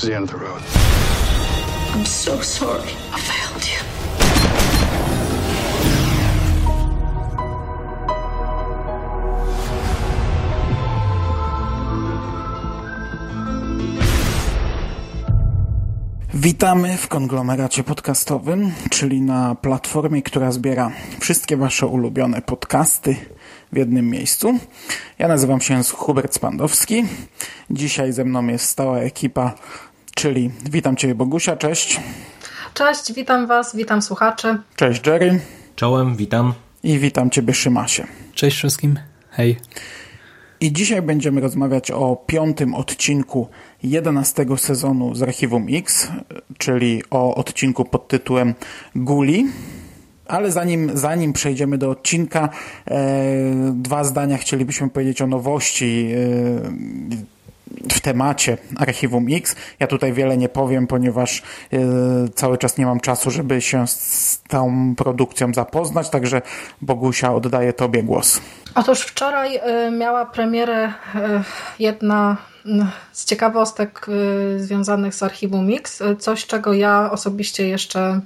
This is the end of the road. I'm so sorry. I failed you. Witamy w konglomeracie podcastowym, czyli na platformie, która zbiera wszystkie Wasze ulubione podcasty w jednym miejscu. Ja nazywam się Hubert Spandowski. Dzisiaj ze mną jest stała ekipa, czyli witam Cię Bogusia, cześć. Cześć, witam Was, witam słuchaczy. Cześć Jerry. Czołem, witam. I witam Ciebie Szymasie. Cześć wszystkim. Hej. I dzisiaj będziemy rozmawiać o piątym odcinku 11 sezonu z Archiwum X, czyli o odcinku pod tytułem Guli. Ale zanim, zanim przejdziemy do odcinka, e, dwa zdania chcielibyśmy powiedzieć o nowości e, w temacie Archiwum X. Ja tutaj wiele nie powiem, ponieważ e, cały czas nie mam czasu, żeby się z tą produkcją zapoznać, także Bogusia oddaję Tobie głos. Otóż wczoraj y, miała premierę y, jedna z ciekawostek y, związanych z Archiwum Mix, y, coś czego ja osobiście jeszcze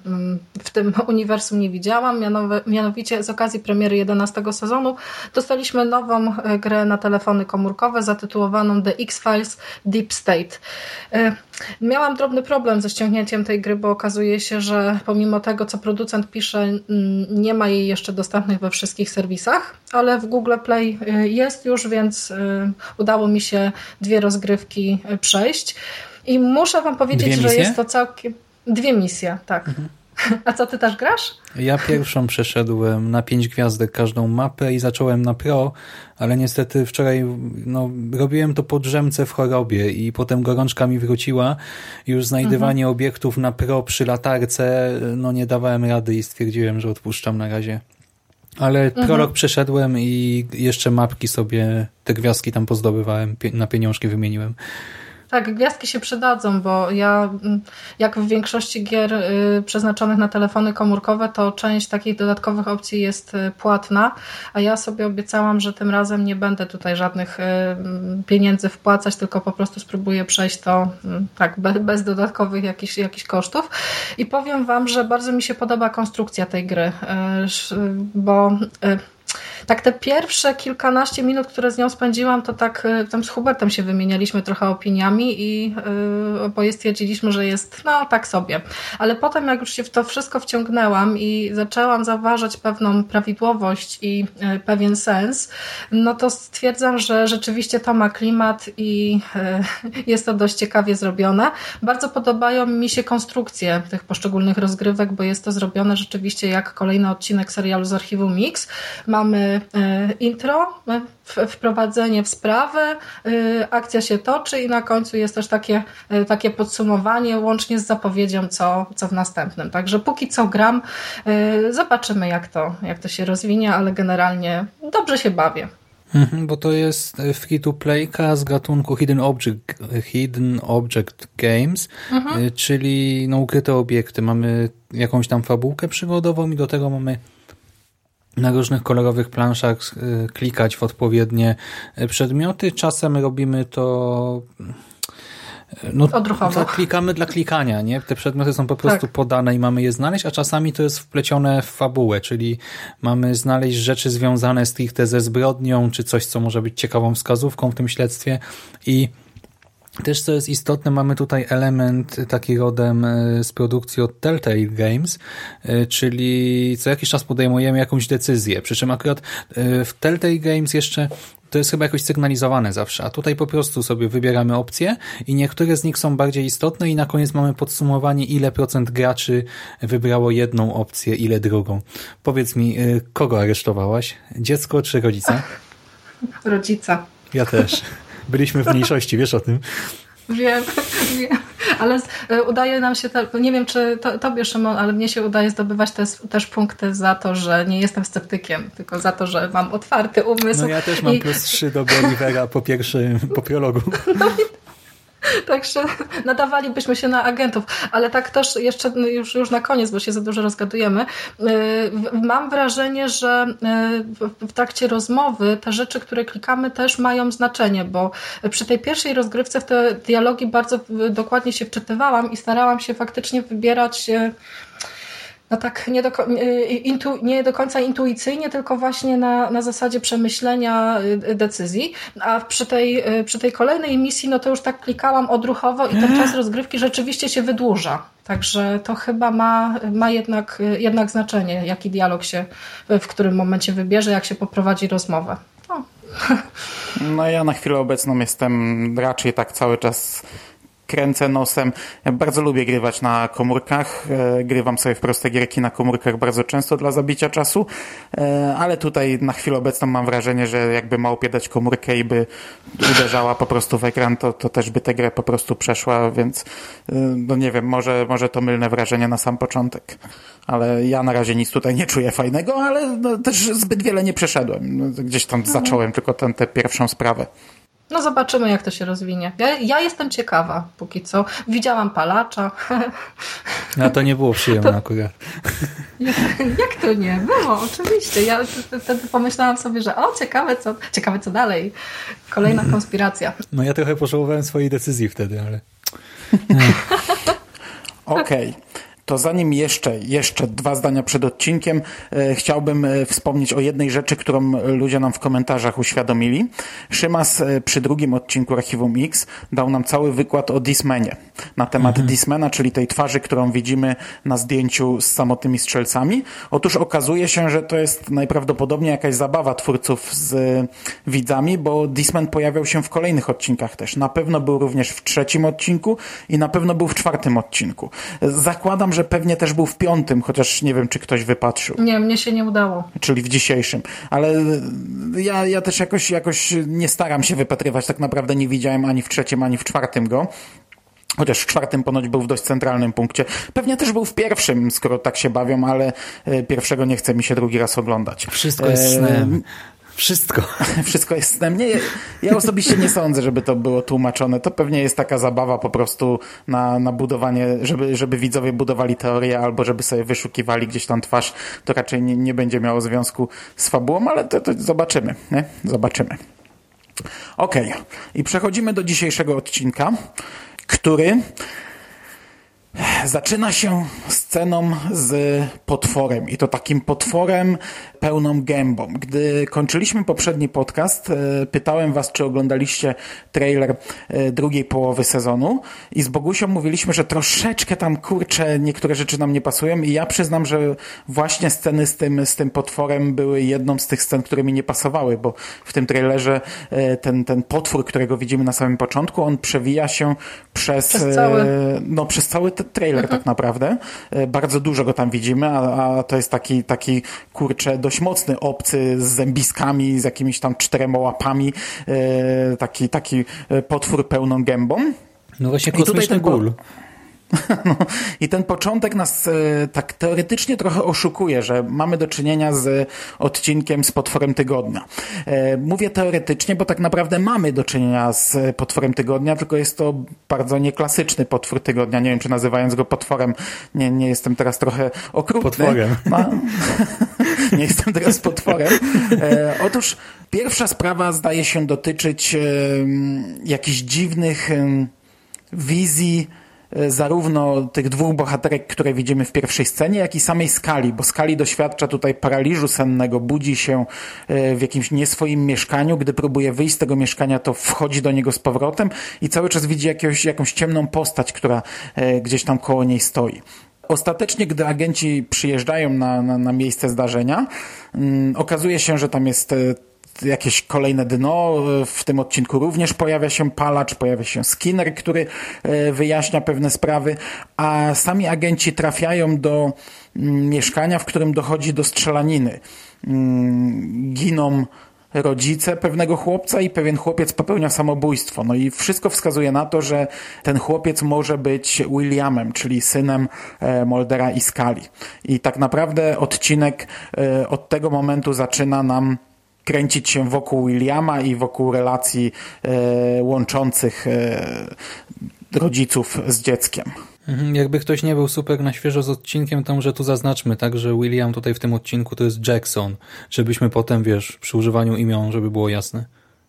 y, w tym uniwersum nie widziałam, mianowicie z okazji premiery 11 sezonu dostaliśmy nową y, grę na telefony komórkowe zatytułowaną The X-Files Deep State. Miałam drobny problem ze ściągnięciem tej gry, bo okazuje się, że pomimo tego, co producent pisze, mm, nie ma jej jeszcze dostępnych we wszystkich serwisach, ale w Google Play jest już, więc udało mi się dwie rozgrywki przejść. I muszę Wam powiedzieć, że jest to całkiem. Dwie misje, tak. A co ty też grasz? Ja pierwszą przeszedłem na pięć gwiazdek każdą mapę i zacząłem na pro, ale niestety wczoraj no, robiłem to po drzemce w chorobie i potem gorączka mi wróciła. Już znajdywanie obiektów na pro przy latarce, no nie dawałem rady i stwierdziłem, że odpuszczam na razie. Ale prolog przeszedłem i jeszcze mapki sobie, te gwiazdki tam pozdobywałem, pie- na pieniążki wymieniłem. Tak, gwiazdki się przydadzą, bo ja, mm, jak w większości gier y, przeznaczonych na telefony komórkowe, to część takich dodatkowych opcji jest y, płatna, a ja sobie obiecałam, że tym razem nie będę tutaj żadnych y, mm, pieniędzy wpłacać, tylko po prostu spróbuję przejść to mm, tak, bez, dodatkowych jakichś, jakichś kosztów. I powiem Wam, że bardzo mi się podoba konstrukcja tej gry, bo tak te pierwsze kilkanaście minut, które z nią spędziłam, to tak y, tam z Hubertem się wymienialiśmy trochę opiniami i y, oboje stwierdziliśmy, że jest no tak sobie. Ale potem jak już się w to wszystko wciągnęłam i zaczęłam zauważać pewną prawidłowość i y, pewien sens, no to stwierdzam, że rzeczywiście to ma klimat i jest to dość ciekawie zrobione. Bardzo podobają mi się konstrukcje tych poszczególnych rozgrywek, bo jest to zrobione rzeczywiście jak kolejny odcinek serialu z archiwum Mix. Mamy intro, e, wprowadzenie w sprawę, e, akcja się toczy i na końcu jest też takie, e, takie podsumowanie łącznie z zapowiedzią, co, co w następnym. Także póki co gram, e, zobaczymy jak to, jak to się rozwinie, ale generalnie dobrze się bawię. Mhm, Bo to jest free to playka z gatunku Hidden Object, Hidden Object Games, y, czyli no, ukryte obiekty. Mamy jakąś tam fabułkę przygodową i do tego mamy na różnych kolorowych planszach y, klikać w odpowiednie y, przedmioty. Czasem robimy to y, no, Odruchowo. klikamy dla klikania, nie? Te przedmioty są po prostu Tak. podane i mamy je znaleźć, a czasami to jest wplecione w fabułę, czyli mamy znaleźć rzeczy związane stricte ze zbrodnią, czy coś, co może być ciekawą wskazówką w tym śledztwie i też co jest istotne, mamy tutaj element taki rodem e, z produkcji od Telltale Games, e, czyli co jakiś czas podejmujemy jakąś decyzję. Przy czym akurat e, w Telltale Games jeszcze to jest chyba jakoś sygnalizowane zawsze, a tutaj po prostu sobie wybieramy opcje i niektóre z nich są bardziej istotne i na koniec mamy podsumowanie, ile procent graczy wybrało jedną opcję, ile drugą. Powiedz mi, kogo aresztowałaś? Dziecko czy rodzica? Rodzica. Ja też. Byliśmy w mniejszości, wiesz o tym? Wiem, wiem. Ale y, udaje nam się, te, nie wiem czy to, tobie Szymon, ale mnie się udaje zdobywać też, też punkty za to, że nie jestem sceptykiem, tylko za to, że mam otwarty umysł. No ja też mam I... plus trzy do Bolivera po pierwszym, po prologu. No Także nadawalibyśmy się na agentów, ale tak też jeszcze no już, już na koniec, bo się za dużo rozgadujemy. Mam wrażenie, że w trakcie rozmowy te rzeczy, które klikamy też mają znaczenie, bo przy tej pierwszej rozgrywce w te dialogi bardzo dokładnie się wczytywałam i starałam się faktycznie wybierać no tak nie do, intu, nie do końca intuicyjnie, tylko właśnie na, na zasadzie przemyślenia y, decyzji. A przy tej, y, przy tej kolejnej misji, no to już tak klikałam odruchowo i ten czas rozgrywki rzeczywiście się wydłuża. Także to chyba ma, ma jednak, jednak znaczenie, jaki dialog się w którym momencie wybierze, jak się poprowadzi rozmowę. No. no ja na chwilę obecną jestem raczej tak cały czas kręcę nosem. Ja bardzo lubię grywać na komórkach. E, grywam sobie w proste gierki na komórkach bardzo często dla zabicia czasu, e, ale tutaj na chwilę obecną mam wrażenie, że jakby małpie dać komórkę i by uderzała po prostu w ekran, to, to też by tę grę po prostu przeszła, więc e, no nie wiem, może, może to mylne wrażenie na sam początek. Ale ja na razie nic tutaj nie czuję fajnego, ale no, też zbyt wiele nie przeszedłem. No, gdzieś tam zacząłem tylko tę pierwszą sprawę. No zobaczymy, jak to się rozwinie. Ja, ja jestem ciekawa póki co. Widziałam palacza. No to nie było przyjemne to... akurat. Jak, jak to nie? Było, oczywiście. Ja wtedy pomyślałam sobie, że o, ciekawe co, ciekawe co dalej. Kolejna konspiracja. No ja trochę pożałowałem swojej decyzji wtedy, ale... Okej. Okay to zanim jeszcze, jeszcze dwa zdania przed odcinkiem, e, chciałbym e, wspomnieć o jednej rzeczy, którą ludzie nam w komentarzach uświadomili. Szymas e, przy drugim odcinku Archiwum X dał nam cały wykład o Dismanie na temat mhm. Dismana, czyli tej twarzy, którą widzimy na zdjęciu z samotnymi strzelcami. Otóż okazuje się, że to jest najprawdopodobniej jakaś zabawa twórców z widzami, bo Disman pojawiał się w kolejnych odcinkach też. Na pewno był również w trzecim odcinku i na pewno był w czwartym odcinku. Zakładam, że pewnie też był w piątym, chociaż nie wiem, czy ktoś wypatrzył. Nie, mnie się nie udało. Czyli w dzisiejszym. Ale ja, ja też jakoś, jakoś nie staram się wypatrywać. Tak naprawdę nie widziałem ani w trzecim, ani w czwartym go. Chociaż w czwartym ponoć był w dość centralnym punkcie. Pewnie też był w pierwszym, skoro tak się bawią, ale e, pierwszego nie chce mi się drugi raz oglądać. Wszystko jest snem. Wszystko. Wszystko jest snem. Nie, ja osobiście nie sądzę, żeby to było tłumaczone. To pewnie jest taka zabawa po prostu na, na budowanie, żeby, żeby widzowie budowali teorię albo żeby sobie wyszukiwali gdzieś tam twarz. To raczej nie, nie będzie miało związku z fabułą, ale to, to zobaczymy. Nie? Zobaczymy. Okej. Okay. I przechodzimy do dzisiejszego odcinka, który zaczyna się sceną z potworem i to takim potworem pełną gębą. Gdy kończyliśmy poprzedni podcast, e, pytałem was, czy oglądaliście trailer e, drugiej połowy sezonu i z Bogusią mówiliśmy, że troszeczkę tam kurcze niektóre rzeczy nam nie pasują i ja przyznam, że właśnie sceny z tym, z tym potworem były jedną z tych scen, które mi nie pasowały, bo w tym trailerze e, ten, ten potwór, którego widzimy na samym początku, on przewija się przez, przez cały, no, przez cały trailer mhm. tak naprawdę. Bardzo dużo go tam widzimy, a, a to jest taki, taki kurcze dość mocny obcy z zębiskami, z jakimiś tam czterema łapami, e, taki, taki e, potwór pełną gębą. No właśnie kosmiczny gul. No, I ten początek nas e, tak teoretycznie trochę oszukuje, że mamy do czynienia z odcinkiem z potworem tygodnia. E, mówię teoretycznie, bo tak naprawdę mamy do czynienia z potworem tygodnia, tylko jest to bardzo nieklasyczny potwór tygodnia. Nie wiem, czy nazywając go potworem, nie, nie jestem teraz trochę okrutny. Potworem. No, nie jestem teraz potworem. E, otóż pierwsza sprawa zdaje się dotyczyć jakichś dziwnych wizji zarówno tych dwóch bohaterek, które widzimy w pierwszej scenie, jak i samej Skali, bo Skali doświadcza tutaj paraliżu sennego, budzi się e, w jakimś nieswoim mieszkaniu, gdy próbuje wyjść z tego mieszkania, to wchodzi do niego z powrotem i cały czas widzi jakąś ciemną postać, która e, gdzieś tam koło niej stoi. Ostatecznie, gdy agenci przyjeżdżają na, na, na miejsce zdarzenia, mm, okazuje się, że tam jest jakieś kolejne dno. W tym odcinku również pojawia się palacz, pojawia się Skinner, który e, wyjaśnia pewne sprawy, a sami agenci trafiają do mm, mieszkania, w którym dochodzi do strzelaniny. Mm, giną rodzice pewnego chłopca i pewien chłopiec popełnia samobójstwo. No i wszystko wskazuje na to, że ten chłopiec może być Williamem, czyli synem e, Moldera i Skali. I tak naprawdę odcinek e, od tego momentu zaczyna nam kręcić się wokół Williama i wokół relacji e, łączących rodziców z dzieckiem. Mhm, jakby ktoś nie był super na świeżo z odcinkiem, to może tu zaznaczmy, tak, że William tutaj w tym odcinku to jest Jackson, żebyśmy potem, wiesz, przy używaniu imion, żeby było jasne.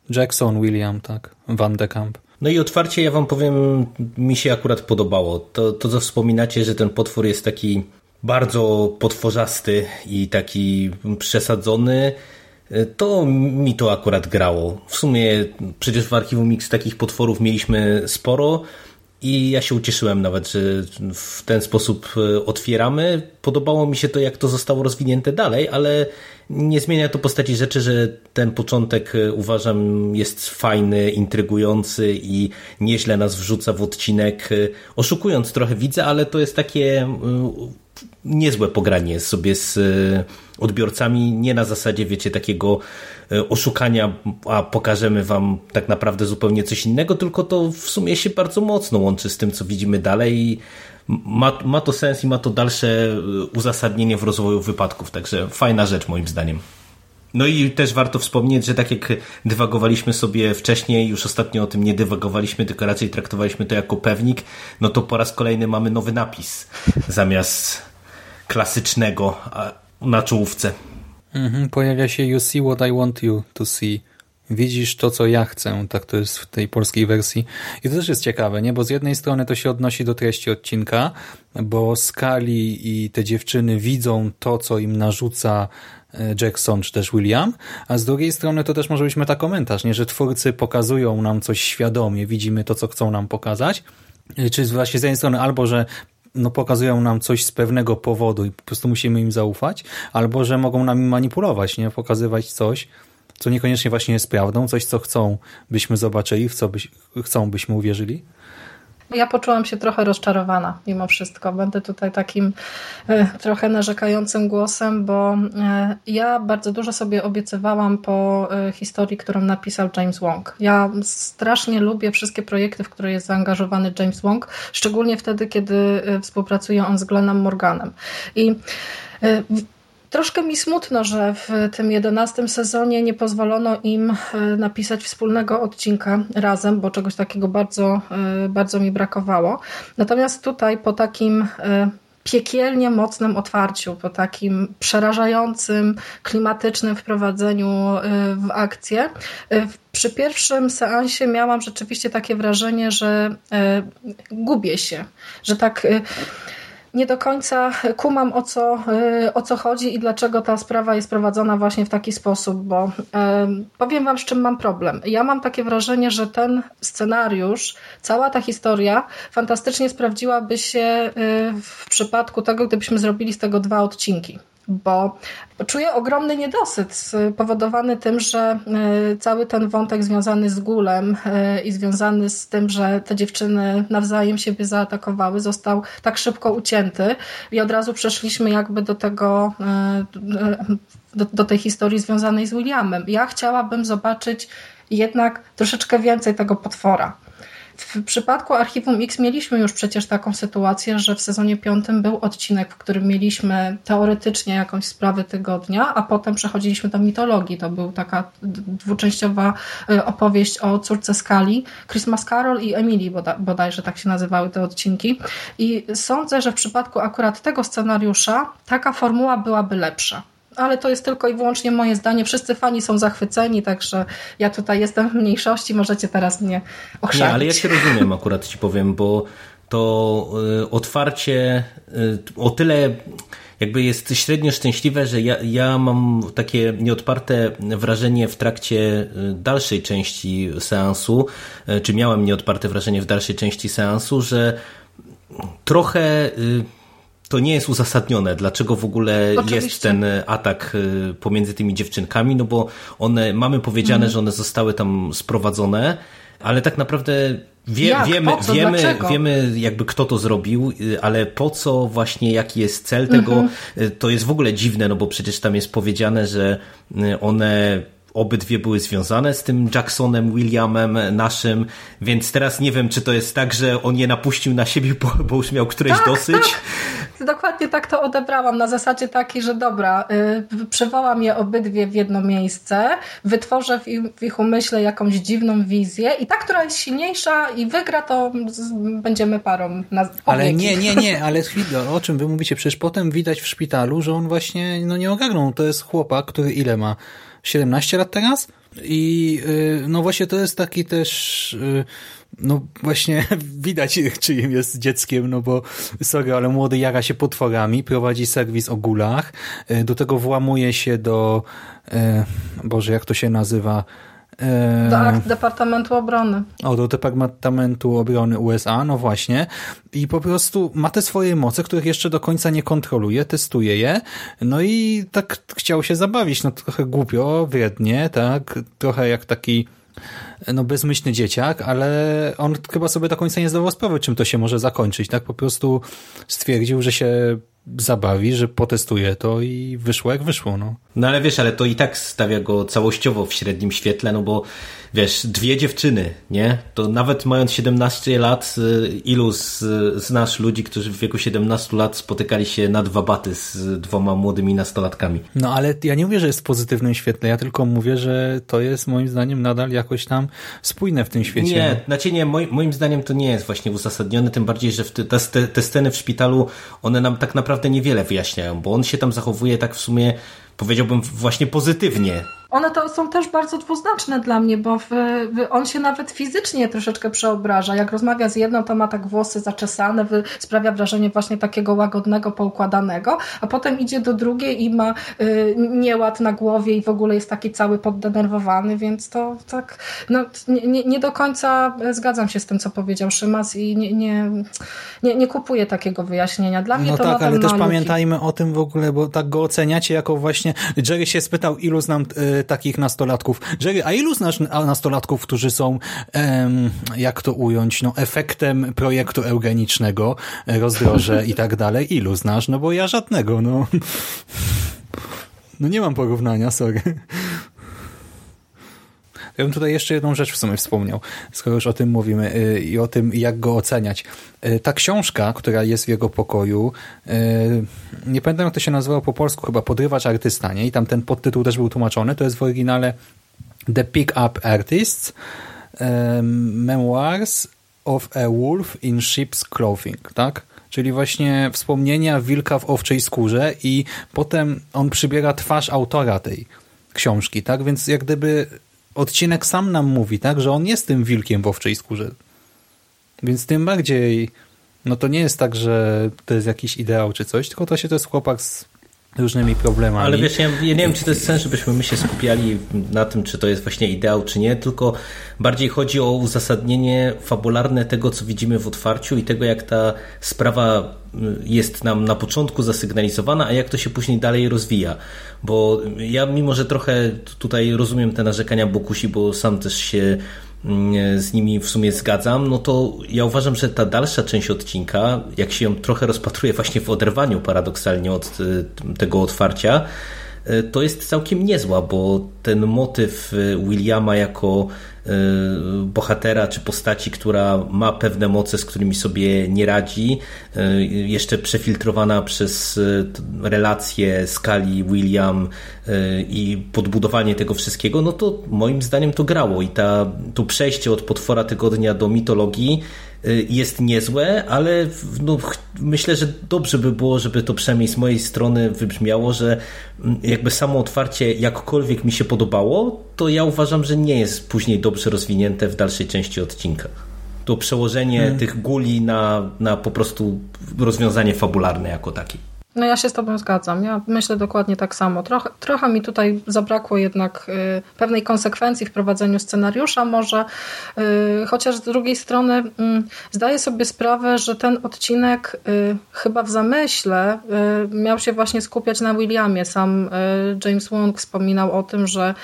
Jackson, William, tak, Van de Kamp. No i otwarcie ja wam powiem, mi się akurat podobało. To, to co wspominacie, że ten potwór jest taki bardzo potworzasty i taki przesadzony, to mi to akurat grało. W sumie przecież w archiwum Mix takich potworów mieliśmy sporo, i ja się ucieszyłem nawet, że w ten sposób e, otwieramy. Podobało mi się to, jak to zostało rozwinięte dalej, ale nie zmienia to postaci rzeczy, że ten początek e, uważam jest fajny, intrygujący i nieźle nas wrzuca w odcinek, e, oszukując trochę widzę, ale to jest takie niezłe pogranie sobie z odbiorcami, nie na zasadzie, wiecie, takiego e, oszukania, a pokażemy wam tak naprawdę zupełnie coś innego, tylko to w sumie się bardzo mocno łączy z tym, co widzimy dalej. I ma, ma to sens i ma to dalsze e, uzasadnienie w rozwoju wypadków, także fajna rzecz moim zdaniem. No i też warto wspomnieć, że tak jak dywagowaliśmy sobie wcześniej, już ostatnio o tym nie dywagowaliśmy, tylko raczej traktowaliśmy to jako pewnik, no to po raz kolejny mamy nowy napis. Zamiast klasycznego na czołówce. Mhm, pojawia się You see what I want you to see. Widzisz to, co ja chcę, tak to jest w tej polskiej wersji. I to też jest ciekawe, nie? Bo z jednej strony to się odnosi do treści odcinka, bo Skali i te dziewczyny widzą to, co im narzuca e, Jackson czy też William, a z drugiej strony to też może być metakomentarz, nie? Że twórcy pokazują nam coś świadomie, widzimy to, co chcą nam pokazać, czy właśnie z jednej strony albo, że no, pokazują nam coś z pewnego powodu i po prostu musimy im zaufać, albo że mogą nami manipulować, nie? Pokazywać coś, co niekoniecznie właśnie jest prawdą, coś, co chcą, byśmy zobaczyli, w co byś, chcą, byśmy uwierzyli. Ja poczułam się trochę rozczarowana mimo wszystko. Będę tutaj takim e, trochę narzekającym głosem, bo e, ja bardzo dużo sobie obiecywałam po e, historii, którą napisał James Wong. Ja strasznie lubię wszystkie projekty, w które jest zaangażowany James Wong, szczególnie wtedy, kiedy współpracuje on z Glennem Morganem. I Troszkę mi smutno, że w tym jedenastym sezonie nie pozwolono im e, napisać wspólnego odcinka razem, bo czegoś takiego bardzo, e, bardzo mi brakowało. Natomiast tutaj po takim e, piekielnie mocnym otwarciu, po takim przerażającym, klimatycznym wprowadzeniu w akcję. Przy pierwszym seansie miałam rzeczywiście takie wrażenie, że gubię się, że tak nie do końca kumam o co, y, o co chodzi i dlaczego ta sprawa jest prowadzona właśnie w taki sposób, bo powiem Wam, z czym mam problem. Ja mam takie wrażenie, że ten scenariusz, cała ta historia fantastycznie sprawdziłaby się y, w przypadku tego, gdybyśmy zrobili z tego dwa odcinki bo czuję ogromny niedosyt spowodowany tym, że e, cały ten wątek związany z gulem e, i związany z tym, że te dziewczyny nawzajem siebie zaatakowały, został tak szybko ucięty i od razu przeszliśmy jakby do tego, e, do, do tej historii związanej z Williamem. Ja chciałabym zobaczyć jednak troszeczkę więcej tego potwora. W przypadku Archiwum X mieliśmy już przecież taką sytuację, że w sezonie piątym był odcinek, w którym mieliśmy teoretycznie jakąś sprawę tygodnia, a potem przechodziliśmy do mitologii. To była taka dwuczęściowa y, opowieść o córce Skali, Christmas Carol i Emily bodajże tak się nazywały te odcinki. I sądzę, że w przypadku akurat tego scenariusza taka formuła byłaby lepsza ale to jest tylko i wyłącznie moje zdanie. Wszyscy fani są zachwyceni, także ja tutaj jestem w mniejszości, możecie teraz mnie ochrzanić. Nie, ale ja się rozumiem akurat ci powiem, bo to y, otwarcie y, o tyle jakby jest średnio szczęśliwe, że ja, ja mam takie nieodparte wrażenie w trakcie y, dalszej części seansu, czy miałem nieodparte wrażenie w dalszej części seansu, że trochę to nie jest uzasadnione, dlaczego w ogóle Oczywiście. jest ten atak y, pomiędzy tymi dziewczynkami, no bo one, mamy powiedziane, Mhm. że one zostały tam sprowadzone, ale tak naprawdę wie, Jak? wiemy, co? wiemy, Dlaczego? wiemy jakby kto to zrobił, y, ale po co właśnie, jaki jest cel tego, Mhm. to jest w ogóle dziwne, no bo przecież tam jest powiedziane, że one obydwie były związane z tym Jacksonem, Williamem naszym, więc teraz nie wiem, czy to jest tak, że on je napuścił na siebie, bo, bo już miał któreś Tak, dosyć. Dokładnie tak to odebrałam, na zasadzie takiej, że dobra, y, przywołam je obydwie w jedno miejsce, wytworzę w ich, w ich umyśle jakąś dziwną wizję i ta, która jest silniejsza i wygra, to z, będziemy parą na Ale nie, nie, nie, ale chwilę, o czym wy mówicie? Przecież potem widać w szpitalu, że on właśnie no nie ogarnął. To jest chłopak, który ile ma? 17 lat teraz? I y, no właśnie to jest taki też y, no właśnie widać czyim jest dzieckiem, no bo sorry, ale młody jara się potworami, prowadzi serwis o gulach, y, do tego włamuje się do y, Boże, jak to się nazywa? Y, Do akt Departamentu Obrony. o, do Departamentu Obrony USA, no właśnie. I po prostu ma te swoje moce, których jeszcze do końca nie kontroluje, testuje je. No i tak chciał się zabawić, no trochę głupio, wrednie, tak? Trochę jak taki no bezmyślny dzieciak, ale on chyba sobie do końca nie zdawał sprawy, czym to się może zakończyć, tak? Po prostu stwierdził, że się zabawi, że potestuje to i wyszło jak wyszło, no. No ale wiesz, ale to i tak stawia go całościowo w średnim świetle, no bo wiesz, dwie dziewczyny, nie? To nawet mając 17 lat, y, ilu z, znasz ludzi, którzy w wieku 17 lat spotykali się na dwa baty z dwoma młodymi nastolatkami? No ale ja nie mówię, że jest w pozytywnym świetle, ja tylko mówię, że to jest moim zdaniem nadal jakoś tam spójne w tym świecie. Nie, znaczy nie, moim, moim zdaniem to nie jest właśnie uzasadnione, tym bardziej, że te, te, te sceny w szpitalu, one nam tak naprawdę niewiele wyjaśniają, bo on się tam zachowuje tak w sumie, powiedziałbym właśnie pozytywnie. One to są też bardzo dwuznaczne dla mnie, bo w, w, on się nawet fizycznie troszeczkę przeobraża. Jak rozmawia z jedną, to ma tak włosy zaczesane, wy, sprawia wrażenie właśnie takiego łagodnego, poukładanego, a potem idzie do drugiej i ma y, nieład na głowie i w ogóle jest taki cały poddenerwowany, więc to tak, no, nie, nie, do końca zgadzam się z tym, co powiedział Szymas i nie, nie, nie, nie kupuję takiego wyjaśnienia. Dla mnie No to tak, ale też ma luki. pamiętajmy o tym w ogóle, bo tak go oceniacie jako właśnie... Jerry się spytał, ilu znam e, takich nastolatków. Jerry, a ilu znasz nastolatków, którzy są, em, jak to ująć, no efektem projektu eugenicznego, rozdroże i tak dalej? Ilu znasz? No bo ja żadnego, no. No nie mam porównania, sorry. Ja bym tutaj jeszcze jedną rzecz w sumie wspomniał, skoro już o tym mówimy y, i o tym, jak go oceniać. Y, Ta książka, która jest w jego pokoju, y, nie pamiętam jak to się nazywało po polsku, chyba Podrywacz Artysta, nie? I tam ten podtytuł też był tłumaczony. To jest w oryginale The Pick Up Artists em, Memoirs of a Wolf in Sheep's Clothing, tak? Czyli właśnie wspomnienia wilka w owczej skórze i potem on przybiera twarz autora tej książki, tak? Więc jak gdyby odcinek sam nam mówi, tak, że on jest tym wilkiem w owczej skórze. Więc tym bardziej, no to nie jest tak, że to jest jakiś ideał czy coś, tylko to się to jest chłopak z różnymi problemami. Ale wiesz, ja, ja nie wiem, czy to jest sens, żebyśmy my się skupiali na tym, czy to jest właśnie ideał, czy nie, tylko bardziej chodzi o uzasadnienie fabularne tego, co widzimy w otwarciu i tego, jak ta sprawa jest nam na początku zasygnalizowana, a jak to się później dalej rozwija. Bo ja mimo, że trochę tutaj rozumiem te narzekania Bokusi, bo sam też się z nimi w sumie zgadzam, no to ja uważam, że ta dalsza część odcinka, jak się ją trochę rozpatruje właśnie w oderwaniu paradoksalnie od tego otwarcia, to jest całkiem niezła, bo ten motyw Williama jako bohatera czy postaci, która ma pewne moce, z którymi sobie nie radzi, jeszcze przefiltrowana przez relacje skali William i podbudowanie tego wszystkiego, no to moim zdaniem to grało i ta, to przejście od potwora tygodnia do mitologii jest niezłe, ale no, myślę, że dobrze by było, żeby to przynajmniej z mojej strony wybrzmiało, że jakby samo otwarcie jakkolwiek mi się podobało, to ja uważam, że nie jest później dobrze rozwinięte w dalszej części odcinka. To przełożenie hmm. tych guli na, na po prostu rozwiązanie fabularne jako takie. No ja się z Tobą zgadzam. Ja myślę dokładnie tak samo. Trochę, trochę mi tutaj zabrakło jednak y, pewnej konsekwencji w prowadzeniu scenariusza może, y, chociaż z drugiej strony y, zdaję sobie sprawę, że ten odcinek y, chyba w zamyśle y, miał się właśnie skupiać na Williamie. Sam y, James Wong wspominał o tym, że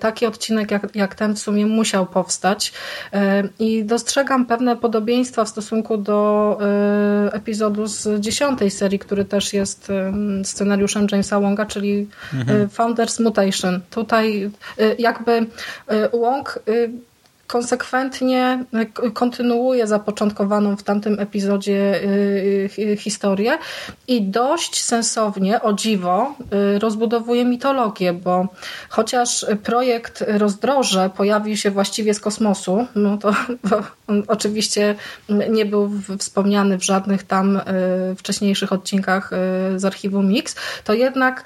taki odcinek jak, jak ten w sumie musiał powstać i dostrzegam pewne podobieństwa w stosunku do epizodu z dziesiątej serii, który też jest jest scenariuszem Jamesa Wonga, czyli mhm. Founders Mutation. Tutaj y, jakby y, Wong konsekwentnie kontynuuje zapoczątkowaną w tamtym epizodzie historię i dość sensownie, o dziwo, rozbudowuje mitologię, bo chociaż projekt Rozdroże pojawił się właściwie z kosmosu, no to on oczywiście nie był wspomniany w żadnych tam wcześniejszych odcinkach z archiwum Mix, to jednak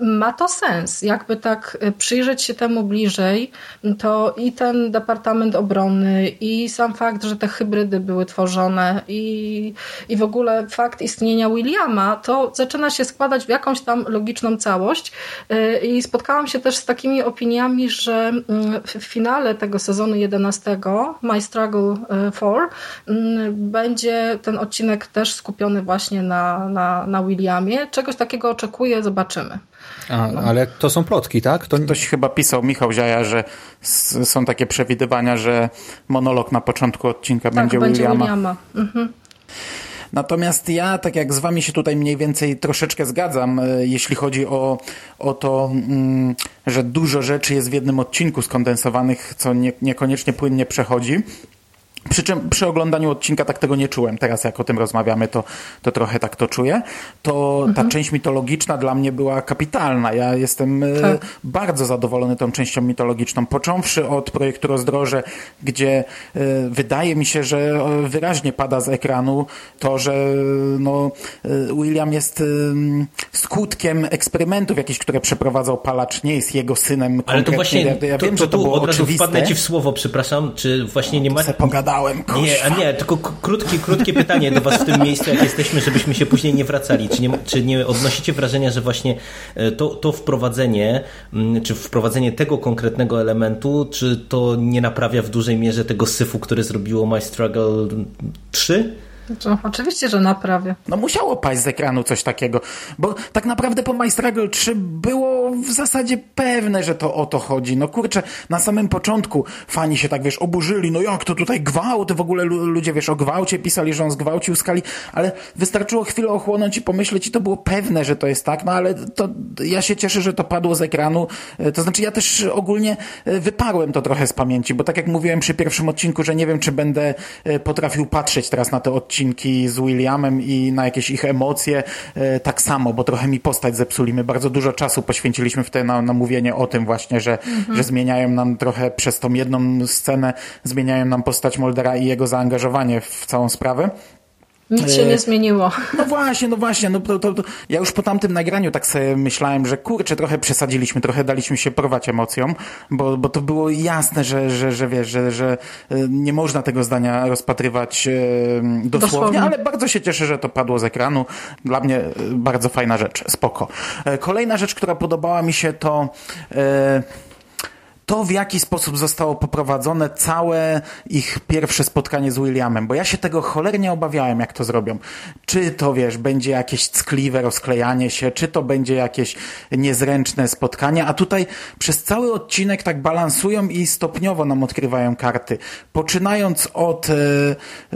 ma to sens. Jakby tak y, przyjrzeć się temu bliżej, to i ten Departament Obrony, i sam fakt, że te hybrydy były tworzone, i, i w ogóle fakt istnienia Williama, to zaczyna się składać w jakąś tam logiczną całość. Y, I spotkałam się też z takimi opiniami, że y, w finale tego sezonu 11, My Struggle 4, będzie ten odcinek też skupiony właśnie na, na, na Williamie. Czegoś takiego oczekuję, zobaczymy. A, ale to są plotki, tak? To... Ktoś chyba pisał, Michał Ziaja, że są takie przewidywania, że monolog na początku odcinka tak, będzie, będzie Williama. Williama. Mhm. Natomiast ja, tak jak z wami się tutaj mniej więcej troszeczkę zgadzam, e, jeśli chodzi o, o to, mm, że dużo rzeczy jest w jednym odcinku skondensowanych, co nie, niekoniecznie płynnie przechodzi. Przy czym przy oglądaniu odcinka tak tego nie czułem. Teraz jak o tym rozmawiamy, to, to trochę tak to czuję. To mhm. ta część mitologiczna dla mnie była kapitalna. Ja jestem e, tak. bardzo zadowolony tą częścią mitologiczną. Począwszy od projektu Rozdroże, gdzie e, wydaje mi się, że wyraźnie pada z ekranu to, że no, e, William jest skutkiem eksperymentów jakichś, które przeprowadzał Palacz, nie jest jego synem. Ale to właśnie, ja, ja to, wiem, to, że to było od razu oczywiste. wpadnę ci w słowo, przepraszam, czy właśnie nie ma gadałem. Nie, a nie, tylko krótkie, krótkie pytanie do Was w tym miejscu, jak jesteśmy, żebyśmy się później nie wracali. Czy nie, czy nie odnosicie wrażenia, że właśnie e, to, to wprowadzenie, mm, czy wprowadzenie tego konkretnego elementu, czy to nie naprawia w dużej mierze tego syfu, który zrobiło My Struggle 3? To oczywiście, że naprawię. No musiało paść z ekranu coś takiego, bo tak naprawdę po My Struggle 3 było w zasadzie pewne, że to o to chodzi. No kurczę, na samym początku fani się tak, wiesz, oburzyli, no jak to tutaj gwałt, w ogóle ludzie, wiesz, o gwałcie pisali, że on zgwałcił skali, ale wystarczyło chwilę ochłonąć i pomyśleć i to było pewne, że to jest tak, no ale to ja się cieszę, że to padło z ekranu, e, to znaczy ja też ogólnie e, wyparłem to trochę z pamięci, bo tak jak mówiłem przy pierwszym odcinku, że nie wiem, czy będę e, potrafił patrzeć teraz na te odcinki odcinki z Williamem i na jakieś ich emocje e, tak samo, bo trochę mi postać zepsuli. My bardzo dużo czasu poświęciliśmy w te na, na mówienie o tym właśnie, że, mhm. że zmieniają nam trochę przez tą jedną scenę, zmieniają nam postać Moldera i jego zaangażowanie w całą sprawę. Nic się nie zmieniło. No właśnie, no właśnie. No to, to, to, ja już po tamtym nagraniu tak sobie myślałem, że kurczę, trochę przesadziliśmy, trochę daliśmy się porwać emocjom, bo, bo to było jasne, że, że, że wiesz, że, że e, nie można tego zdania rozpatrywać e, dosłownie, dosłownie, ale bardzo się cieszę, że to padło z ekranu. Dla mnie bardzo fajna rzecz, spoko. Kolejna rzecz, która podobała mi się to to, w jaki sposób zostało poprowadzone całe ich pierwsze spotkanie z Williamem, bo ja się tego cholernie obawiałem, jak to zrobią. Czy to, wiesz, będzie jakieś ckliwe rozklejanie się, czy to będzie jakieś niezręczne spotkanie, a tutaj przez cały odcinek tak balansują i stopniowo nam odkrywają karty. Poczynając od e,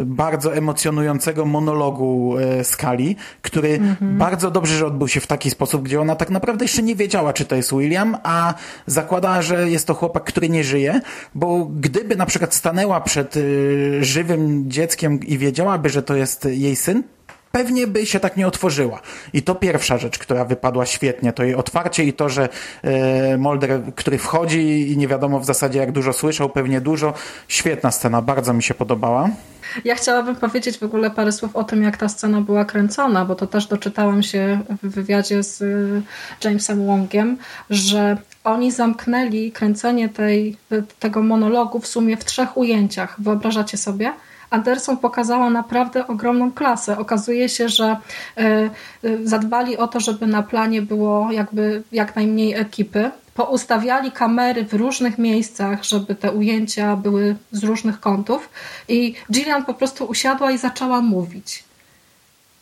bardzo emocjonującego monologu e, Skali, który mhm. bardzo dobrze, że odbył się w taki sposób, gdzie ona tak naprawdę jeszcze nie wiedziała, czy to jest William, a zakładała, że jest to chłopak, który nie żyje, bo gdyby na przykład stanęła przed y, żywym dzieckiem i wiedziałaby, że to jest jej syn, pewnie by się tak nie otworzyła. I to pierwsza rzecz, która wypadła świetnie, to jej otwarcie i to, że y, Molder, który wchodzi i nie wiadomo w zasadzie jak dużo słyszał, pewnie dużo. Świetna scena, bardzo mi się podobała. Ja chciałabym powiedzieć w ogóle parę słów o tym, jak ta scena była kręcona, bo to też doczytałam się w wywiadzie z y, Jamesem Wongiem, że oni zamknęli kręcenie tej, tego monologu w sumie w trzech ujęciach. Wyobrażacie sobie? Anderson pokazała naprawdę ogromną klasę. Okazuje się, że zadbali o to, żeby na planie było jakby jak najmniej ekipy. Poustawiali kamery w różnych miejscach, żeby te ujęcia były z różnych kątów i Gillian po prostu usiadła i zaczęła mówić.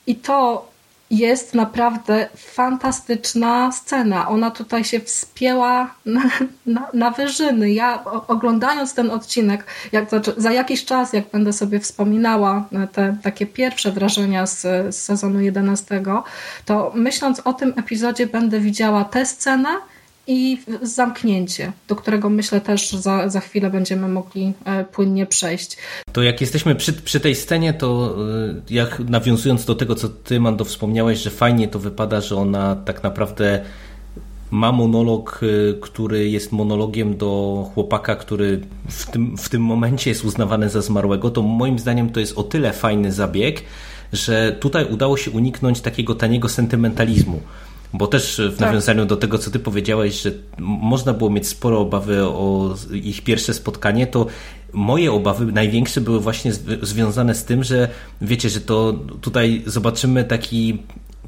I to jest naprawdę fantastyczna scena. Ona tutaj się wspięła na, na, na wyżyny. Ja oglądając ten odcinek, jak, za jakiś czas, jak będę sobie wspominała te takie pierwsze wrażenia z, z sezonu 11, to myśląc o tym epizodzie będę widziała tę scenę i zamknięcie, do którego myślę też za, za chwilę będziemy mogli e, płynnie przejść. To jak jesteśmy przy, przy tej scenie, to e, jak nawiązując do tego, co ty, Mando, wspomniałeś, że fajnie to wypada, że ona tak naprawdę ma monolog, e, który jest monologiem do chłopaka, który w tym, w tym momencie jest uznawany za zmarłego, to moim zdaniem to jest o tyle fajny zabieg, że tutaj udało się uniknąć takiego taniego sentymentalizmu. Bo też w tak. nawiązaniu do tego, co ty powiedziałeś, że można było mieć sporo obawy o ich pierwsze spotkanie, to moje obawy największe były właśnie związane z tym, że wiecie, że to tutaj zobaczymy taki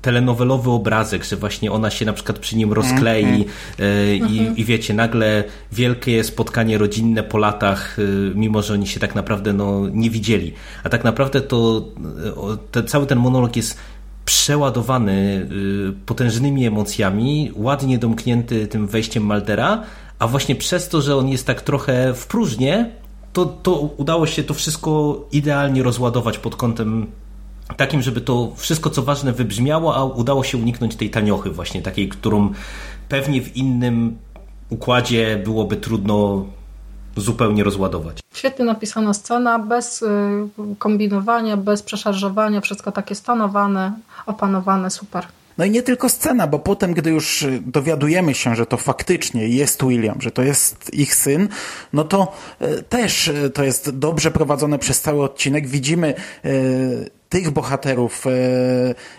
telenowelowy obrazek, że właśnie ona się na przykład przy nim rozklei mm -hmm. i, i, wiecie, nagle wielkie spotkanie rodzinne po latach, e, mimo że oni się tak naprawdę no, nie widzieli. A tak naprawdę to te, cały ten monolog jest przeładowany y, potężnymi emocjami, ładnie domknięty tym wejściem Maldera, a właśnie przez to, że on jest tak trochę w próżnię, to, to udało się to wszystko idealnie rozładować pod kątem takim, żeby to wszystko co ważne wybrzmiało, a udało się uniknąć tej taniochy właśnie takiej, którą pewnie w innym układzie byłoby trudno zupełnie rozładować. Świetnie napisana scena, bez y, kombinowania, bez przeszarżowania, wszystko takie stanowane, opanowane, super. No i nie tylko scena, bo potem, gdy już y, dowiadujemy się, że to faktycznie jest William, że to jest ich syn, no to y, też to jest dobrze prowadzone przez cały odcinek. Widzimy tych bohaterów,